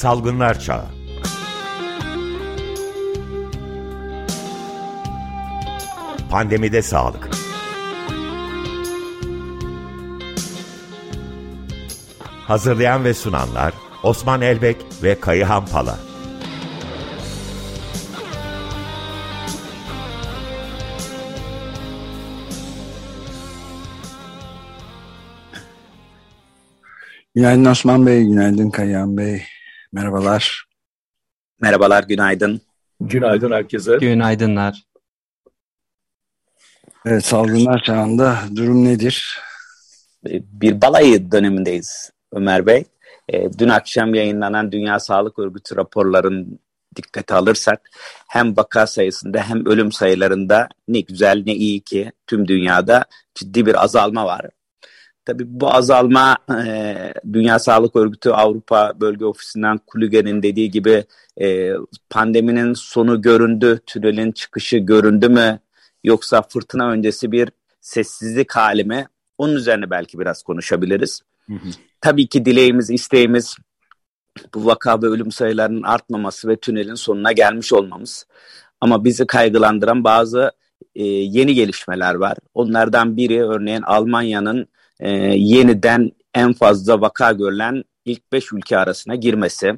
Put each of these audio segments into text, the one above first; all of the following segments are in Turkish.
Salgınlar Çağı. Pandemide Sağlık. Hazırlayan ve sunanlar Osman Elbek ve Kayıhan Pala. Günaydın Osman Bey, günaydın Kayan Bey. Merhabalar. Merhabalar, günaydın. Günaydın herkese. Günaydınlar. Evet, salgınlar çağında durum nedir? Bir balayı dönemindeyiz Ömer Bey. E, dün akşam yayınlanan Dünya Sağlık Örgütü raporların dikkate alırsak hem vaka sayısında hem ölüm sayılarında ne güzel ne iyi ki tüm dünyada ciddi bir azalma var. Tabii bu azalma e, Dünya Sağlık Örgütü Avrupa Bölge Ofisi'nden Kulüge'nin dediği gibi e, pandeminin sonu göründü, tünelin çıkışı göründü mü yoksa fırtına öncesi bir sessizlik hali mi? Onun üzerine belki biraz konuşabiliriz. Hı hı. Tabii ki dileğimiz, isteğimiz bu vaka ve ölüm sayılarının artmaması ve tünelin sonuna gelmiş olmamız. Ama bizi kaygılandıran bazı e, yeni gelişmeler var. Onlardan biri örneğin Almanya'nın e, yeniden en fazla vaka görülen ilk 5 ülke arasına girmesi.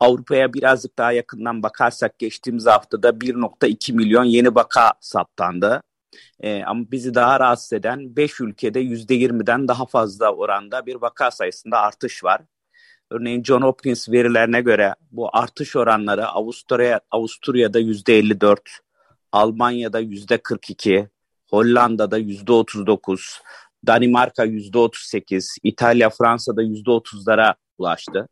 Avrupa'ya birazcık daha yakından bakarsak geçtiğimiz haftada 1.2 milyon yeni vaka saptandı. E, ama bizi daha rahatsız eden 5 ülkede %20'den daha fazla oranda bir vaka sayısında artış var. Örneğin John Hopkins verilerine göre bu artış oranları Avusturya, Avusturya'da %54, Almanya'da %42, Hollanda'da %39, Danimarka %38, İtalya, Fransa'da %30'lara ulaştı.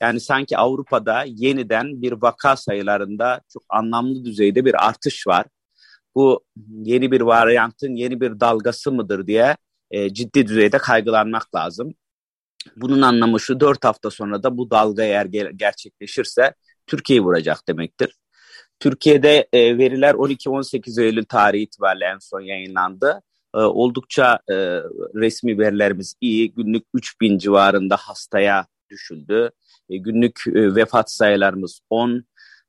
Yani sanki Avrupa'da yeniden bir vaka sayılarında çok anlamlı düzeyde bir artış var. Bu yeni bir varyantın yeni bir dalgası mıdır diye e, ciddi düzeyde kaygılanmak lazım. Bunun anlamı şu 4 hafta sonra da bu dalga eğer gerçekleşirse Türkiye'yi vuracak demektir. Türkiye'de e, veriler 12-18 Eylül tarihi itibariyle en son yayınlandı. E, oldukça e, resmi verilerimiz iyi. Günlük 3000 civarında hastaya düşüldü. E, günlük e, vefat sayılarımız 10.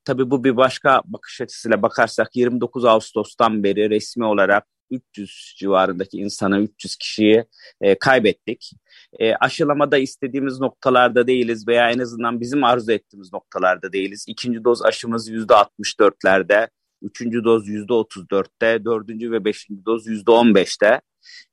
Tabii bu bir başka bakış açısıyla bakarsak 29 Ağustos'tan beri resmi olarak 300 civarındaki insanı 300 kişiyi e, kaybettik. E, aşılamada istediğimiz noktalarda değiliz veya en azından bizim arzu ettiğimiz noktalarda değiliz. İkinci doz aşımız %64'lerde, üçüncü doz %34'te, dördüncü ve beşinci doz %15'te.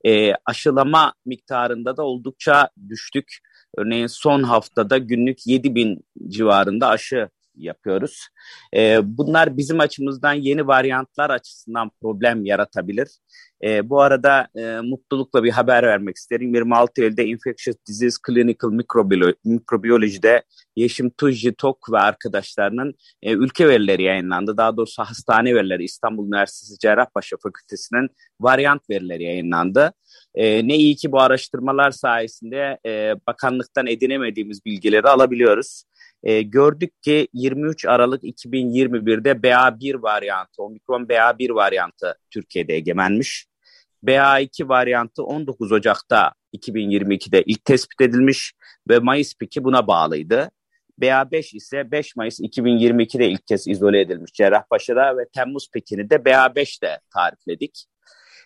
E, aşılama miktarında da oldukça düştük. Örneğin son haftada günlük 7 bin civarında aşı yapıyoruz. E, bunlar bizim açımızdan yeni varyantlar açısından problem yaratabilir. E, bu arada e, mutlulukla bir haber vermek isterim. 26 Eylül'de Infectious Disease Clinical Microbiology'de Yeşim Tujji Tok ve arkadaşlarının e, ülke verileri yayınlandı. Daha doğrusu hastane verileri İstanbul Üniversitesi Cerrahpaşa Fakültesi'nin varyant verileri yayınlandı. E, ne iyi ki bu araştırmalar sayesinde e, bakanlıktan edinemediğimiz bilgileri alabiliyoruz. E, gördük ki 23 Aralık 2021'de BA1 varyantı, omikron BA1 varyantı Türkiye'de egemenmiş. BA2 varyantı 19 Ocak'ta 2022'de ilk tespit edilmiş ve Mayıs piki buna bağlıydı. BA5 ise 5 Mayıs 2022'de ilk kez izole edilmiş Cerrahpaşa'da ve Temmuz pikini de BA5'te tarifledik.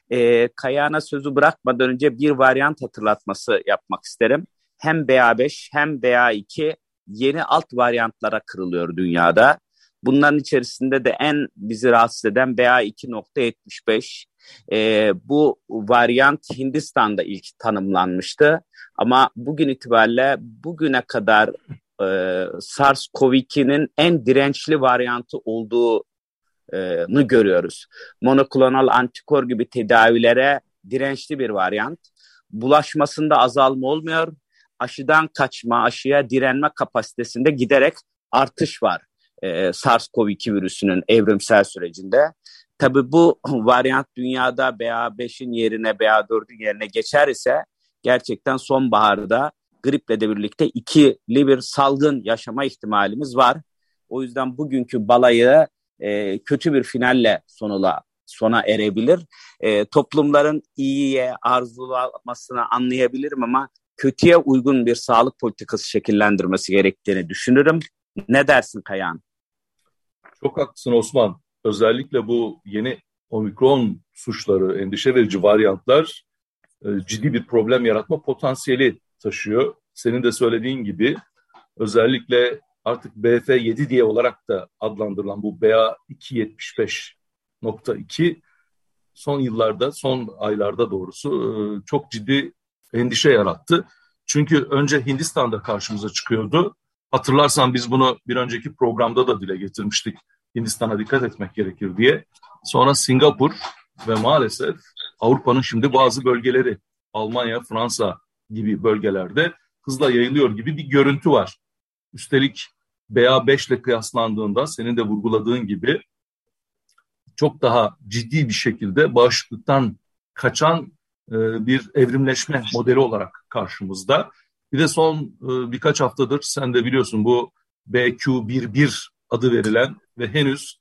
E, Kayağına sözü bırakmadan önce bir varyant hatırlatması yapmak isterim. Hem BA5 hem BA2 yeni alt varyantlara kırılıyor dünyada. Bunların içerisinde de en bizi rahatsız eden BA2.75. E, bu varyant Hindistan'da ilk tanımlanmıştı. Ama bugün itibariyle bugüne kadar e, SARS-CoV-2'nin en dirençli varyantı olduğunu görüyoruz. Monoklonal antikor gibi tedavilere dirençli bir varyant. Bulaşmasında azalma olmuyor aşıdan kaçma, aşıya direnme kapasitesinde giderek artış var e, SARS-CoV-2 virüsünün evrimsel sürecinde. Tabii bu varyant dünyada BA5'in yerine BA4'ün yerine geçer ise gerçekten sonbaharda griple de birlikte ikili bir salgın yaşama ihtimalimiz var. O yüzden bugünkü balayı e, kötü bir finalle sonula sona erebilir. E, toplumların iyiye arzulamasını anlayabilirim ama kötüye uygun bir sağlık politikası şekillendirmesi gerektiğini düşünürüm. Ne dersin Kayan? Çok haklısın Osman. Özellikle bu yeni omikron suçları, endişe verici varyantlar e, ciddi bir problem yaratma potansiyeli taşıyor. Senin de söylediğin gibi özellikle artık BF7 diye olarak da adlandırılan bu BA275.2 son yıllarda, son aylarda doğrusu e, çok ciddi endişe yarattı. Çünkü önce Hindistan'da karşımıza çıkıyordu. Hatırlarsan biz bunu bir önceki programda da dile getirmiştik. Hindistan'a dikkat etmek gerekir diye. Sonra Singapur ve maalesef Avrupa'nın şimdi bazı bölgeleri Almanya, Fransa gibi bölgelerde hızla yayılıyor gibi bir görüntü var. Üstelik BA5 ile kıyaslandığında senin de vurguladığın gibi çok daha ciddi bir şekilde bağışıklıktan kaçan bir evrimleşme modeli olarak karşımızda. Bir de son e, birkaç haftadır sen de biliyorsun bu BQ11 adı verilen ve henüz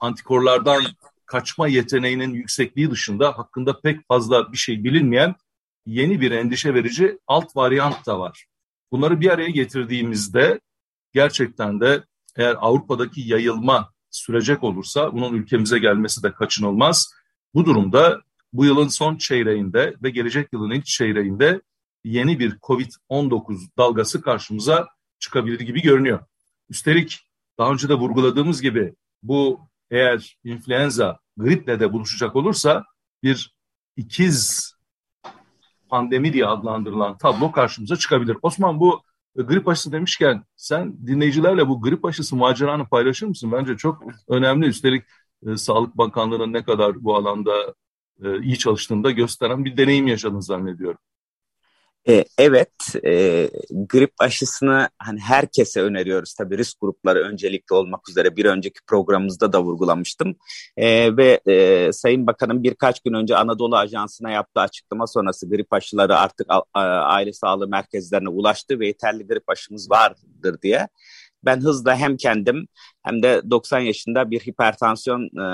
antikorlardan kaçma yeteneğinin yüksekliği dışında hakkında pek fazla bir şey bilinmeyen yeni bir endişe verici alt varyant da var. Bunları bir araya getirdiğimizde gerçekten de eğer Avrupa'daki yayılma sürecek olursa bunun ülkemize gelmesi de kaçınılmaz. Bu durumda bu yılın son çeyreğinde ve gelecek yılın ilk çeyreğinde yeni bir COVID-19 dalgası karşımıza çıkabilir gibi görünüyor. Üstelik daha önce de vurguladığımız gibi bu eğer influenza griple de buluşacak olursa bir ikiz pandemi diye adlandırılan tablo karşımıza çıkabilir. Osman bu grip aşısı demişken sen dinleyicilerle bu grip aşısı maceranı paylaşır mısın? Bence çok önemli. Üstelik e, Sağlık Bakanlığı'nın ne kadar bu alanda e, iyi çalıştığını gösteren bir deneyim yaşadın zannediyorum. E, evet, e, grip aşısını hani herkese öneriyoruz. Tabii risk grupları öncelikli olmak üzere bir önceki programımızda da vurgulamıştım. E, ve e, Sayın Bakan'ın birkaç gün önce Anadolu Ajansı'na yaptığı açıklama sonrası grip aşıları artık a, a, aile sağlığı merkezlerine ulaştı ve yeterli grip aşımız vardır diye ben hızla hem kendim hem de 90 yaşında bir hipertansiyon e,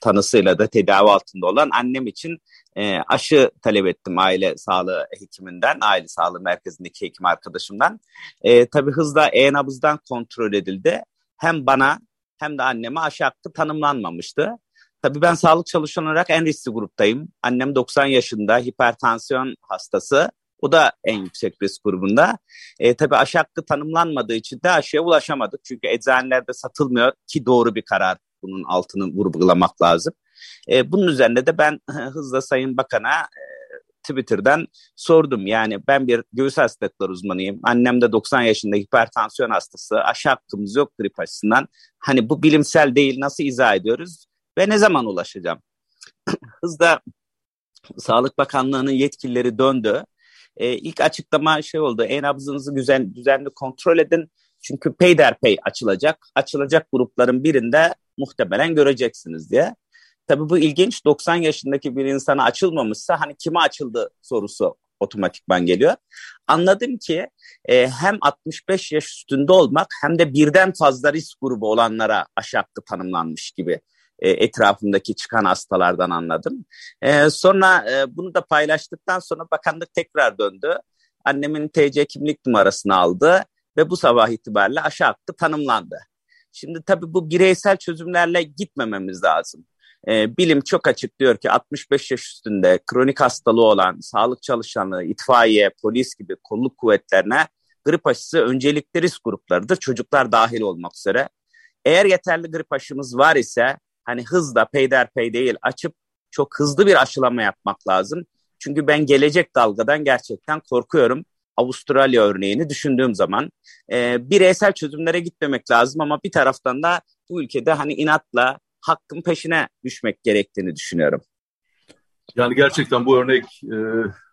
tanısıyla da tedavi altında olan annem için e, aşı talep ettim aile sağlığı hekiminden, aile sağlığı merkezindeki hekim arkadaşımdan. E, tabii hızla e-nabızdan kontrol edildi. Hem bana hem de anneme aşı hakkı tanımlanmamıştı. Tabii ben sağlık çalışanı olarak en riskli gruptayım. Annem 90 yaşında, hipertansiyon hastası. O da en yüksek risk grubunda. E, tabii aşı hakkı tanımlanmadığı için de aşıya ulaşamadık. Çünkü eczanelerde satılmıyor ki doğru bir karar bunun altını vurgulamak lazım. E, bunun üzerine de ben hızla Sayın Bakan'a e, Twitter'dan sordum. Yani ben bir göğüs hastalıkları uzmanıyım. Annem de 90 yaşında hipertansiyon hastası. Aşı hakkımız yok grip aşısından. Hani bu bilimsel değil nasıl izah ediyoruz ve ne zaman ulaşacağım? Hızla Sağlık Bakanlığı'nın yetkilileri döndü. Ee, ilk açıklama şey oldu. E-nabzınızı düzen, düzenli kontrol edin. Çünkü peyderpey açılacak. Açılacak grupların birinde muhtemelen göreceksiniz diye. Tabii bu ilginç 90 yaşındaki bir insana açılmamışsa hani kime açıldı sorusu otomatikman geliyor. Anladım ki e, hem 65 yaş üstünde olmak hem de birden fazla risk grubu olanlara aşı hakkı tanımlanmış gibi e, etrafındaki çıkan hastalardan anladım. E, sonra e, bunu da paylaştıktan sonra bakanlık tekrar döndü. Annemin TC kimlik numarasını aldı ve bu sabah itibariyle aşı hakkı tanımlandı. Şimdi tabii bu bireysel çözümlerle gitmememiz lazım. Bilim çok açık diyor ki 65 yaş üstünde kronik hastalığı olan sağlık çalışanları, itfaiye, polis gibi kolluk kuvvetlerine grip aşısı öncelikli risk gruplarıdır. Çocuklar dahil olmak üzere. Eğer yeterli grip aşımız var ise hani hızla peyderpey değil açıp çok hızlı bir aşılama yapmak lazım. Çünkü ben gelecek dalgadan gerçekten korkuyorum. Avustralya örneğini düşündüğüm zaman e, bireysel çözümlere gitmemek lazım ama bir taraftan da bu ülkede hani inatla hakkın peşine düşmek gerektiğini düşünüyorum. Yani gerçekten bu örnek e,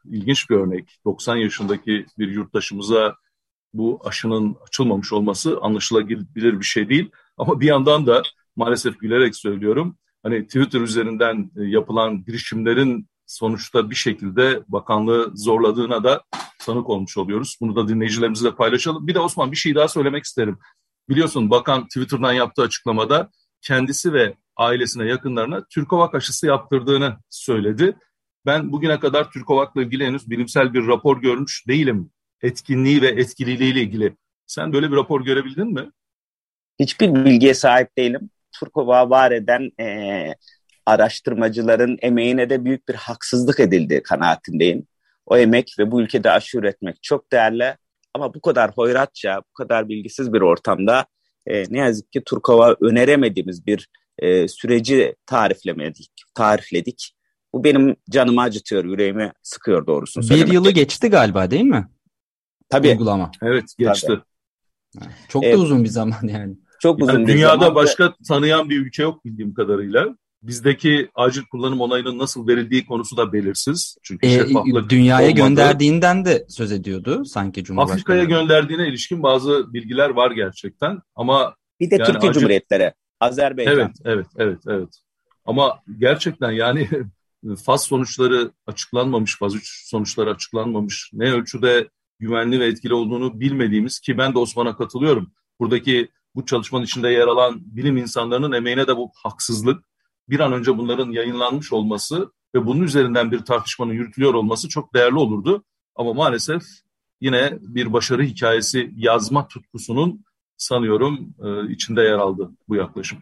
ilginç bir örnek. 90 yaşındaki bir yurttaşımıza bu aşının açılmamış olması anlaşılabilir bir şey değil. Ama bir yandan da maalesef gülerek söylüyorum. Hani Twitter üzerinden e, yapılan girişimlerin sonuçta bir şekilde bakanlığı zorladığına da tanık olmuş oluyoruz. Bunu da dinleyicilerimizle paylaşalım. Bir de Osman bir şey daha söylemek isterim. Biliyorsun bakan Twitter'dan yaptığı açıklamada kendisi ve ailesine yakınlarına Türkovak aşısı yaptırdığını söyledi. ben bugüne kadar Türkovak'la ilgili henüz bilimsel bir rapor görmüş değilim. Etkinliği ve etkililiği ile ilgili. Sen böyle bir rapor görebildin mi? Hiçbir bilgiye sahip değilim. Türkovak'ı var eden e, araştırmacıların emeğine de büyük bir haksızlık edildiği kanaatindeyim. O emek ve bu ülkede aşı üretmek çok değerli ama bu kadar hoyratça, bu kadar bilgisiz bir ortamda e, ne yazık ki Turkova öneremediğimiz bir e, süreci tariflemedik, tarifledik. Bu benim canımı acıtıyor, yüreğimi sıkıyor doğrusunu Bir yılı geçti galiba değil mi? Tabii. Uygulama. Evet geçti. Tabii. Çok da evet. uzun bir zaman yani. Çok uzun yani dünyada zaman. başka tanıyan bir ülke yok bildiğim kadarıyla. Bizdeki acil kullanım onayının nasıl verildiği konusu da belirsiz. Çünkü e, dünyaya olmadı. gönderdiğinden de söz ediyordu sanki Cumhurbaşkanı. Afrika'ya gönderdiğine ilişkin bazı bilgiler var gerçekten ama bir de yani Türkiye acil... Cumhuriyetleri, Azerbaycan. Evet, evet, evet, evet. Ama gerçekten yani faz sonuçları açıklanmamış, faz 3 sonuçları açıklanmamış. Ne ölçüde güvenli ve etkili olduğunu bilmediğimiz ki ben de Osman'a katılıyorum. Buradaki bu çalışmanın içinde yer alan bilim insanlarının emeğine de bu haksızlık. Bir an önce bunların yayınlanmış olması ve bunun üzerinden bir tartışmanın yürütülüyor olması çok değerli olurdu. Ama maalesef yine bir başarı hikayesi yazma tutkusunun sanıyorum içinde yer aldı bu yaklaşım.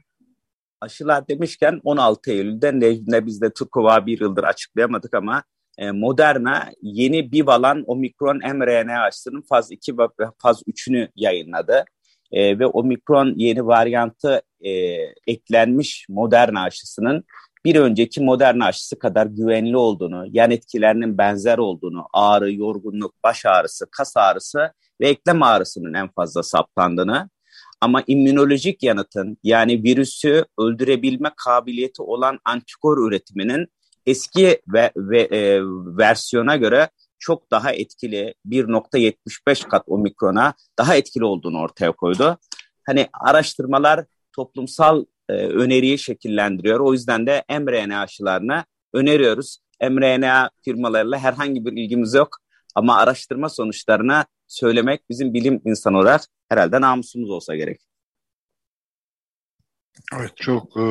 Aşılar demişken 16 Eylül'de ne biz de Turkova bir yıldır açıklayamadık ama e, Moderna yeni bivalent omikron mRNA aşısının faz 2 ve faz 3'ünü yayınladı. E, ve omikron yeni varyantı e, eklenmiş Moderna aşısının bir önceki Moderna aşısı kadar güvenli olduğunu, yan etkilerinin benzer olduğunu, ağrı, yorgunluk, baş ağrısı, kas ağrısı ve eklem ağrısının en fazla saptandığını ama immünolojik yanıtın yani virüsü öldürebilme kabiliyeti olan antikor üretiminin eski ve, ve e, versiyona göre çok daha etkili 1.75 kat omikrona daha etkili olduğunu ortaya koydu. Hani araştırmalar toplumsal e, öneriyi şekillendiriyor. O yüzden de mRNA aşılarını öneriyoruz. mRNA firmalarıyla herhangi bir ilgimiz yok. Ama araştırma sonuçlarını söylemek bizim bilim insanı olarak herhalde namusumuz olsa gerek. Evet çok e,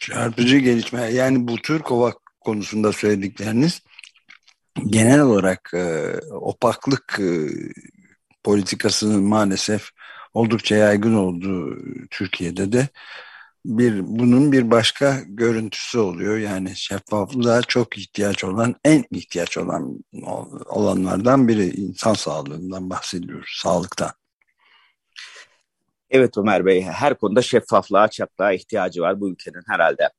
çarpıcı gelişme. Yani bu tür kovak konusunda söyledikleriniz genel olarak e, opaklık e, politikasının maalesef oldukça yaygın olduğu Türkiye'de de bir bunun bir başka görüntüsü oluyor. Yani şeffaflığa çok ihtiyaç olan, en ihtiyaç olan olanlardan biri insan sağlığından bahsediyoruz, sağlıktan. Evet Ömer Bey, her konuda şeffaflığa, açıklığa ihtiyacı var bu ülkenin herhalde.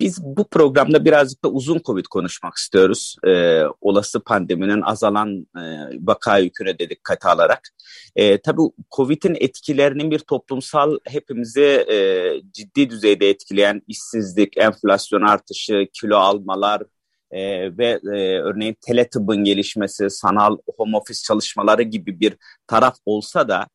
Biz bu programda birazcık da uzun Covid konuşmak istiyoruz. Ee, olası pandeminin azalan e, vaka yüküne de dikkate alarak. E, tabii Covid'in etkilerinin bir toplumsal hepimizi e, ciddi düzeyde etkileyen işsizlik, enflasyon artışı, kilo almalar, e, ve e, örneğin teletıbbın gelişmesi, sanal home office çalışmaları gibi bir taraf olsa da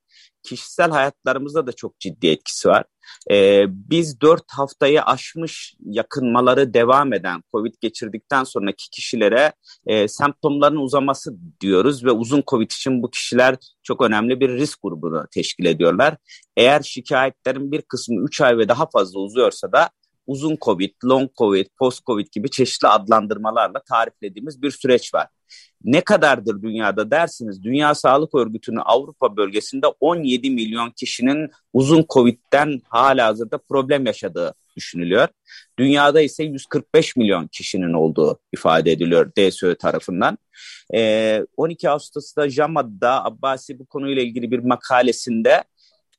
kişisel hayatlarımızda da çok ciddi etkisi var. Ee, biz dört haftayı aşmış yakınmaları devam eden COVID geçirdikten sonraki kişilere e, semptomların uzaması diyoruz ve uzun COVID için bu kişiler çok önemli bir risk grubunu teşkil ediyorlar. Eğer şikayetlerin bir kısmı 3 ay ve daha fazla uzuyorsa da uzun COVID, long COVID, post COVID gibi çeşitli adlandırmalarla tariflediğimiz bir süreç var. Ne kadardır dünyada dersiniz? Dünya Sağlık Örgütü'nün Avrupa bölgesinde 17 milyon kişinin uzun COVID'den hala hazırda problem yaşadığı düşünülüyor. Dünyada ise 145 milyon kişinin olduğu ifade ediliyor DSÖ tarafından. Ee, 12 Ağustos'ta JAMA'da Abbasi bu konuyla ilgili bir makalesinde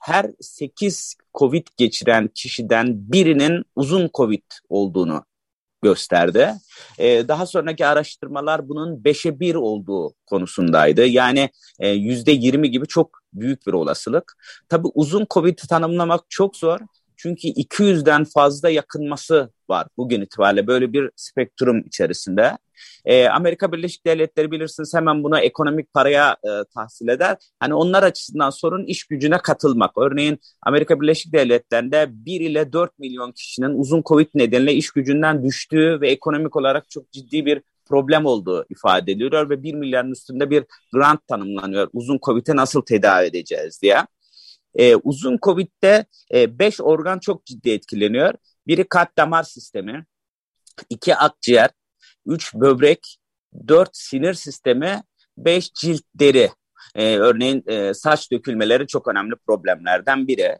her 8 COVID geçiren kişiden birinin uzun COVID olduğunu gösterdi. Ee, daha sonraki araştırmalar bunun 5'e 1 olduğu konusundaydı. Yani e, %20 gibi çok büyük bir olasılık. Tabii uzun COVID tanımlamak çok zor. Çünkü 200'den fazla yakınması var bugün itibariyle böyle bir spektrum içerisinde. E, Amerika Birleşik Devletleri bilirsiniz hemen buna ekonomik paraya e, tahsil eder. Hani onlar açısından sorun iş gücüne katılmak. Örneğin Amerika Birleşik Devletleri'nde 1 ile 4 milyon kişinin uzun Covid nedeniyle iş gücünden düştüğü ve ekonomik olarak çok ciddi bir problem olduğu ifade ediliyor ve 1 milyarın üstünde bir grant tanımlanıyor. Uzun Covid'e nasıl tedavi edeceğiz diye. Ee, uzun Covid'de 5 e, organ çok ciddi etkileniyor. Biri kalp damar sistemi, iki akciğer, 3 böbrek, 4 sinir sistemi, 5 cilt deri. Ee, örneğin e, saç dökülmeleri çok önemli problemlerden biri.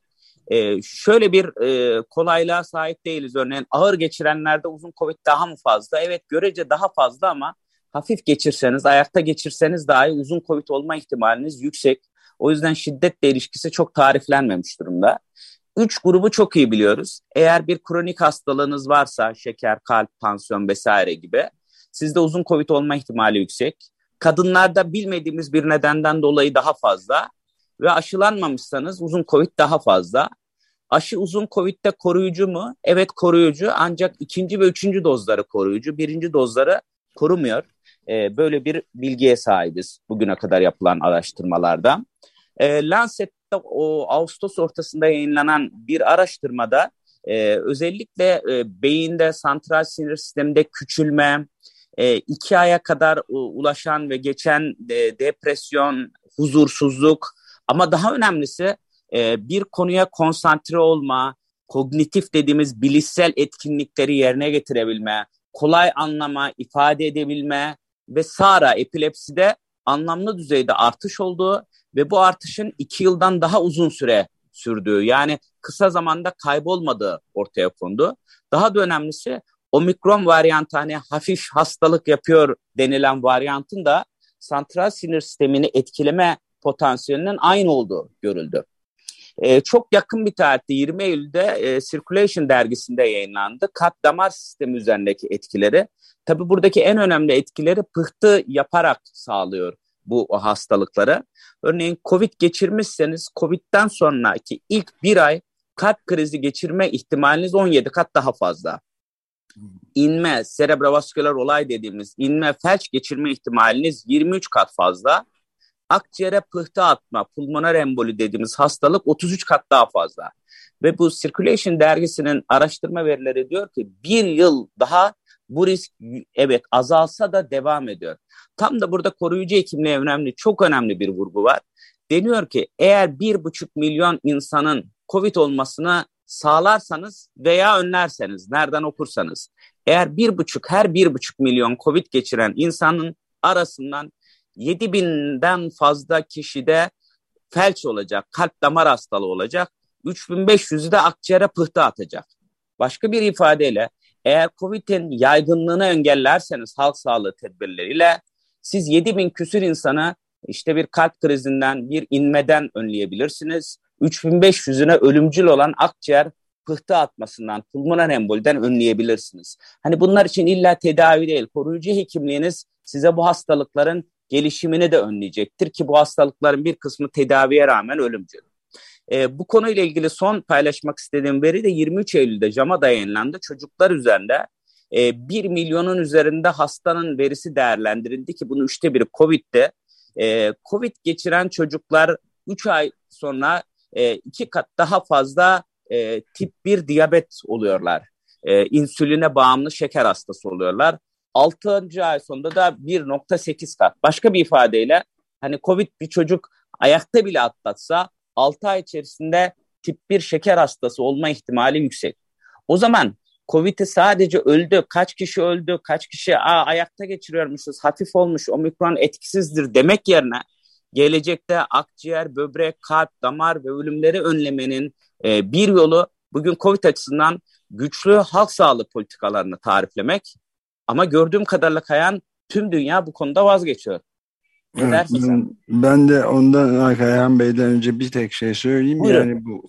Ee, şöyle bir e, kolaylığa sahip değiliz. Örneğin ağır geçirenlerde uzun COVID daha mı fazla? Evet görece daha fazla ama hafif geçirseniz, ayakta geçirseniz dahi uzun COVID olma ihtimaliniz yüksek. O yüzden şiddetle ilişkisi çok tariflenmemiş durumda. Üç grubu çok iyi biliyoruz. Eğer bir kronik hastalığınız varsa şeker, kalp, tansiyon vesaire gibi sizde uzun COVID olma ihtimali yüksek. Kadınlarda bilmediğimiz bir nedenden dolayı daha fazla ve aşılanmamışsanız uzun COVID daha fazla. Aşı uzun COVID'de koruyucu mu? Evet koruyucu ancak ikinci ve üçüncü dozları koruyucu. Birinci dozları korumuyor. Ee, böyle bir bilgiye sahibiz bugüne kadar yapılan araştırmalarda. Ee, Lancet'te o Ağustos ortasında yayınlanan bir araştırmada e, özellikle e, beyinde santral sinir sisteminde küçülme, e, iki aya kadar ulaşan ve geçen e, depresyon, huzursuzluk ama daha önemlisi e, bir konuya konsantre olma, kognitif dediğimiz bilişsel etkinlikleri yerine getirebilme, kolay anlama, ifade edebilme ve SARA epilepside anlamlı düzeyde artış olduğu ve bu artışın iki yıldan daha uzun süre sürdüğü yani kısa zamanda kaybolmadığı ortaya kondu. Daha da önemlisi omikron varyantı hani hafif hastalık yapıyor denilen varyantın da santral sinir sistemini etkileme potansiyelinin aynı olduğu görüldü. E, çok yakın bir tarihte 20 Eylül'de e, Circulation dergisinde yayınlandı. Kalp damar sistemi üzerindeki etkileri. Tabi buradaki en önemli etkileri pıhtı yaparak sağlıyor bu hastalıkları. Örneğin COVID geçirmişseniz COVID'den sonraki ilk bir ay kalp krizi geçirme ihtimaliniz 17 kat daha fazla. İnme, serebrovasküler olay dediğimiz inme, felç geçirme ihtimaliniz 23 kat fazla akciğere pıhtı atma, pulmoner emboli dediğimiz hastalık 33 kat daha fazla. Ve bu Circulation dergisinin araştırma verileri diyor ki bir yıl daha bu risk evet azalsa da devam ediyor. Tam da burada koruyucu hekimliğe önemli, çok önemli bir vurgu var. Deniyor ki eğer bir buçuk milyon insanın COVID olmasına sağlarsanız veya önlerseniz, nereden okursanız, eğer bir buçuk, her bir buçuk milyon COVID geçiren insanın arasından 7 binden fazla kişide felç olacak, kalp damar hastalığı olacak, 3500'ü de akciğere pıhtı atacak. Başka bir ifadeyle eğer COVID'in yaygınlığını engellerseniz halk sağlığı tedbirleriyle siz 7 bin küsür insanı işte bir kalp krizinden, bir inmeden önleyebilirsiniz. 3500'üne ölümcül olan akciğer pıhtı atmasından, pulmoner emboliden önleyebilirsiniz. Hani bunlar için illa tedavi değil, koruyucu hekimliğiniz size bu hastalıkların gelişimini de önleyecektir ki bu hastalıkların bir kısmı tedaviye rağmen ölümcül. E, bu konuyla ilgili son paylaşmak istediğim veri de 23 Eylül'de JAMA yayınlandı. Çocuklar üzerinde e, 1 milyonun üzerinde hastanın verisi değerlendirildi ki bunun üçte biri COVID'de. E, COVID geçiren çocuklar 3 ay sonra e, iki kat daha fazla e, tip 1 diyabet oluyorlar. E, insüline bağımlı şeker hastası oluyorlar. 6. ay sonunda da 1.8 kat. Başka bir ifadeyle hani Covid bir çocuk ayakta bile atlatsa 6 ay içerisinde tip 1 şeker hastası olma ihtimali yüksek. O zaman Covid'i sadece öldü, kaç kişi öldü, kaç kişi Aa, ayakta geçiriyormuşuz, hafif olmuş, omikron etkisizdir demek yerine gelecekte akciğer, böbrek, kalp, damar ve ölümleri önlemenin e, bir yolu bugün Covid açısından güçlü halk sağlığı politikalarını tariflemek ama gördüğüm kadarıyla Kayan tüm dünya bu konuda vazgeçiyor. Evet, ben, de ondan Kayan Bey'den önce bir tek şey söyleyeyim. Buyurun. Yani bu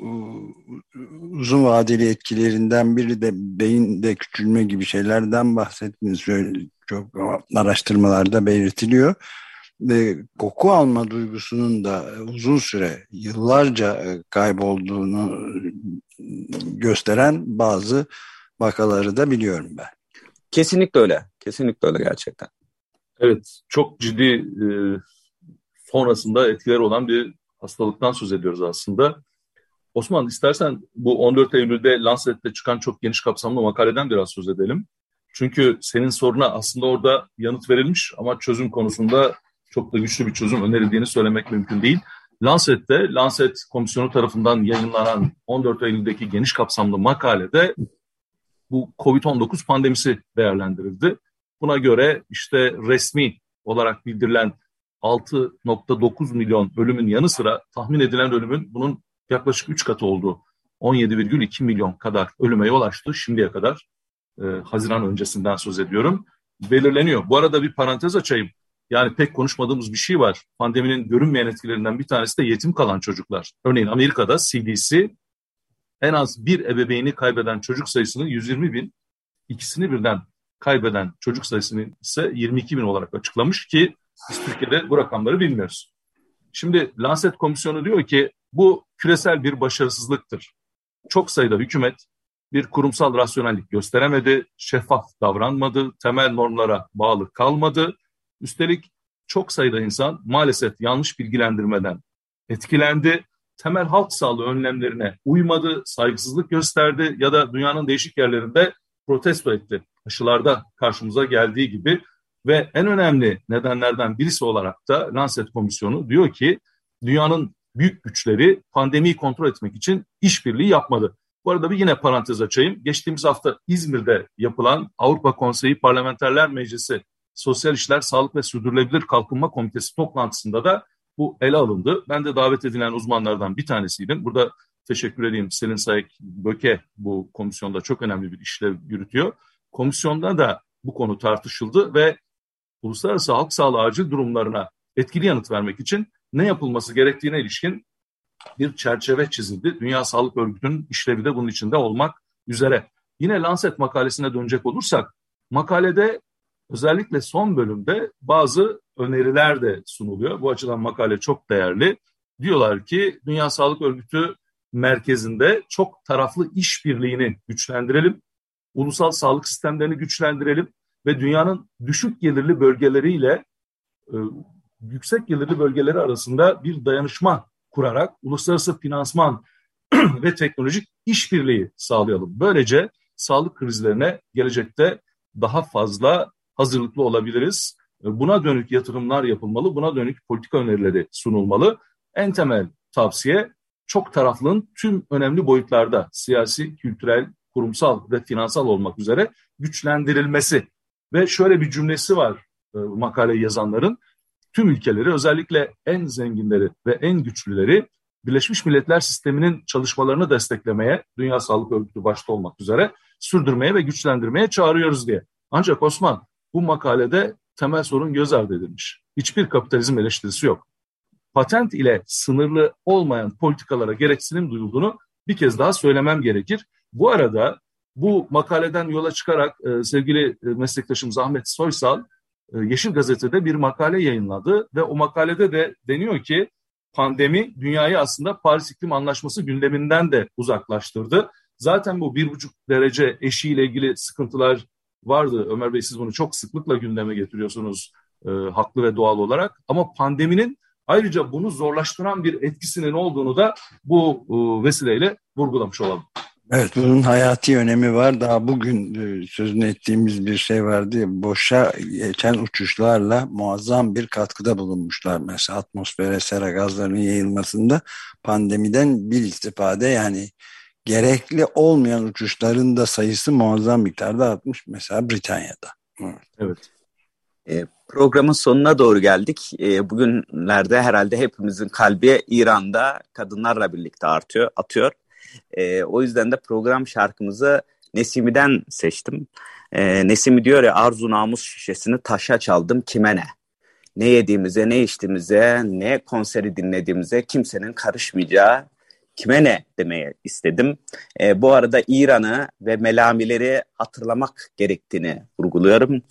uzun vadeli etkilerinden biri de beyinde küçülme gibi şeylerden bahsettiniz. Çok araştırmalarda belirtiliyor. Ve koku alma duygusunun da uzun süre, yıllarca e, kaybolduğunu gösteren bazı vakaları da biliyorum ben. Kesinlikle öyle. Kesinlikle öyle gerçekten. Evet, çok ciddi e, sonrasında etkileri olan bir hastalıktan söz ediyoruz aslında. Osman istersen bu 14 Eylül'de Lancet'te çıkan çok geniş kapsamlı makaleden biraz söz edelim. Çünkü senin soruna aslında orada yanıt verilmiş ama çözüm konusunda çok da güçlü bir çözüm önerildiğini söylemek mümkün değil. Lancet'te, Lancet Komisyonu tarafından yayınlanan 14 Eylül'deki geniş kapsamlı makalede bu COVID-19 pandemisi değerlendirildi. Buna göre işte resmi olarak bildirilen 6.9 milyon ölümün yanı sıra tahmin edilen ölümün bunun yaklaşık 3 katı olduğu 17,2 milyon kadar ölüme yol açtı şimdiye kadar. E, Haziran öncesinden söz ediyorum. Belirleniyor. Bu arada bir parantez açayım. Yani pek konuşmadığımız bir şey var. Pandeminin görünmeyen etkilerinden bir tanesi de yetim kalan çocuklar. Örneğin Amerika'da CDC en az bir ebeveyni kaybeden çocuk sayısını 120 bin, ikisini birden kaybeden çocuk sayısını ise 22 bin olarak açıklamış ki biz Türkiye'de bu rakamları bilmiyoruz. Şimdi Lancet Komisyonu diyor ki bu küresel bir başarısızlıktır. Çok sayıda hükümet bir kurumsal rasyonellik gösteremedi, şeffaf davranmadı, temel normlara bağlı kalmadı. Üstelik çok sayıda insan maalesef yanlış bilgilendirmeden etkilendi, temel halk sağlığı önlemlerine uymadı, saygısızlık gösterdi ya da dünyanın değişik yerlerinde protesto etti. Aşılarda karşımıza geldiği gibi ve en önemli nedenlerden birisi olarak da Lancet Komisyonu diyor ki dünyanın büyük güçleri pandemiyi kontrol etmek için işbirliği yapmadı. Bu arada bir yine parantez açayım. Geçtiğimiz hafta İzmir'de yapılan Avrupa Konseyi Parlamenterler Meclisi Sosyal İşler, Sağlık ve Sürdürülebilir Kalkınma Komitesi toplantısında da bu ele alındı. Ben de davet edilen uzmanlardan bir tanesiydim. Burada teşekkür edeyim Selin Sayık Böke bu komisyonda çok önemli bir işlev yürütüyor. Komisyonda da bu konu tartışıldı ve uluslararası halk sağlığı acil durumlarına etkili yanıt vermek için ne yapılması gerektiğine ilişkin bir çerçeve çizildi. Dünya Sağlık Örgütü'nün işlevi de bunun içinde olmak üzere. Yine Lancet makalesine dönecek olursak, makalede özellikle son bölümde bazı öneriler de sunuluyor. Bu açıdan makale çok değerli. Diyorlar ki Dünya Sağlık Örgütü merkezinde çok taraflı işbirliğini güçlendirelim. Ulusal sağlık sistemlerini güçlendirelim ve dünyanın düşük gelirli bölgeleriyle e, yüksek gelirli bölgeleri arasında bir dayanışma kurarak uluslararası finansman ve teknolojik işbirliği sağlayalım. Böylece sağlık krizlerine gelecekte daha fazla hazırlıklı olabiliriz. E, buna dönük yatırımlar yapılmalı, buna dönük politika önerileri sunulmalı. En temel tavsiye çok taraflının tüm önemli boyutlarda siyasi, kültürel, kurumsal ve finansal olmak üzere güçlendirilmesi. Ve şöyle bir cümlesi var e, makale yazanların. Tüm ülkeleri özellikle en zenginleri ve en güçlüleri Birleşmiş Milletler sisteminin çalışmalarını desteklemeye, Dünya Sağlık Örgütü başta olmak üzere sürdürmeye ve güçlendirmeye çağırıyoruz diye. Ancak Osman bu makalede temel sorun göz ardı edilmiş. Hiçbir kapitalizm eleştirisi yok. Patent ile sınırlı olmayan politikalara gereksinim duyulduğunu bir kez daha söylemem gerekir. Bu arada bu makaleden yola çıkarak e, sevgili e, meslektaşımız Ahmet Soysal e, Yeşil Gazete'de bir makale yayınladı ve o makalede de deniyor ki pandemi dünyayı aslında Paris İklim Anlaşması gündeminden de uzaklaştırdı. Zaten bu bir buçuk derece eşiğiyle ilgili sıkıntılar vardı. Ömer Bey siz bunu çok sıklıkla gündeme getiriyorsunuz e, haklı ve doğal olarak. Ama pandeminin ayrıca bunu zorlaştıran bir etkisinin olduğunu da bu e, vesileyle vurgulamış olalım. Evet bunun hayati önemi var. Daha bugün e, sözünü ettiğimiz bir şey vardı. Boşa geçen uçuşlarla muazzam bir katkıda bulunmuşlar. Mesela atmosfere sera gazlarının yayılmasında pandemiden bir istifade yani gerekli olmayan uçuşların da sayısı muazzam miktarda artmış. Mesela Britanya'da. Evet. evet. E, programın sonuna doğru geldik. E, bugünlerde herhalde hepimizin kalbi İran'da kadınlarla birlikte artıyor, atıyor. E, o yüzden de program şarkımızı Nesimi'den seçtim. E, Nesimi diyor ya arzu namus şişesini taşa çaldım kime ne? Ne yediğimize, ne içtiğimize, ne konseri dinlediğimize kimsenin karışmayacağı kime ne demeye istedim. E, bu arada İran'ı ve melamileri hatırlamak gerektiğini vurguluyorum.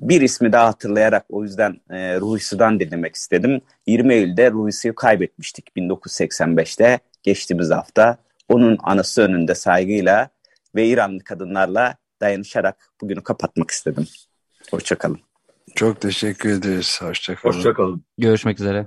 Bir ismi daha hatırlayarak o yüzden e, Ruhisu'dan dinlemek istedim. 20 Eylül'de Ruhisu'yu kaybetmiştik 1985'te geçtiğimiz hafta onun anısı önünde saygıyla ve İranlı kadınlarla dayanışarak bugünü kapatmak istedim. Hoşçakalın. Çok teşekkür ederiz. Hoşçakalın. Hoşçakalın. Görüşmek üzere.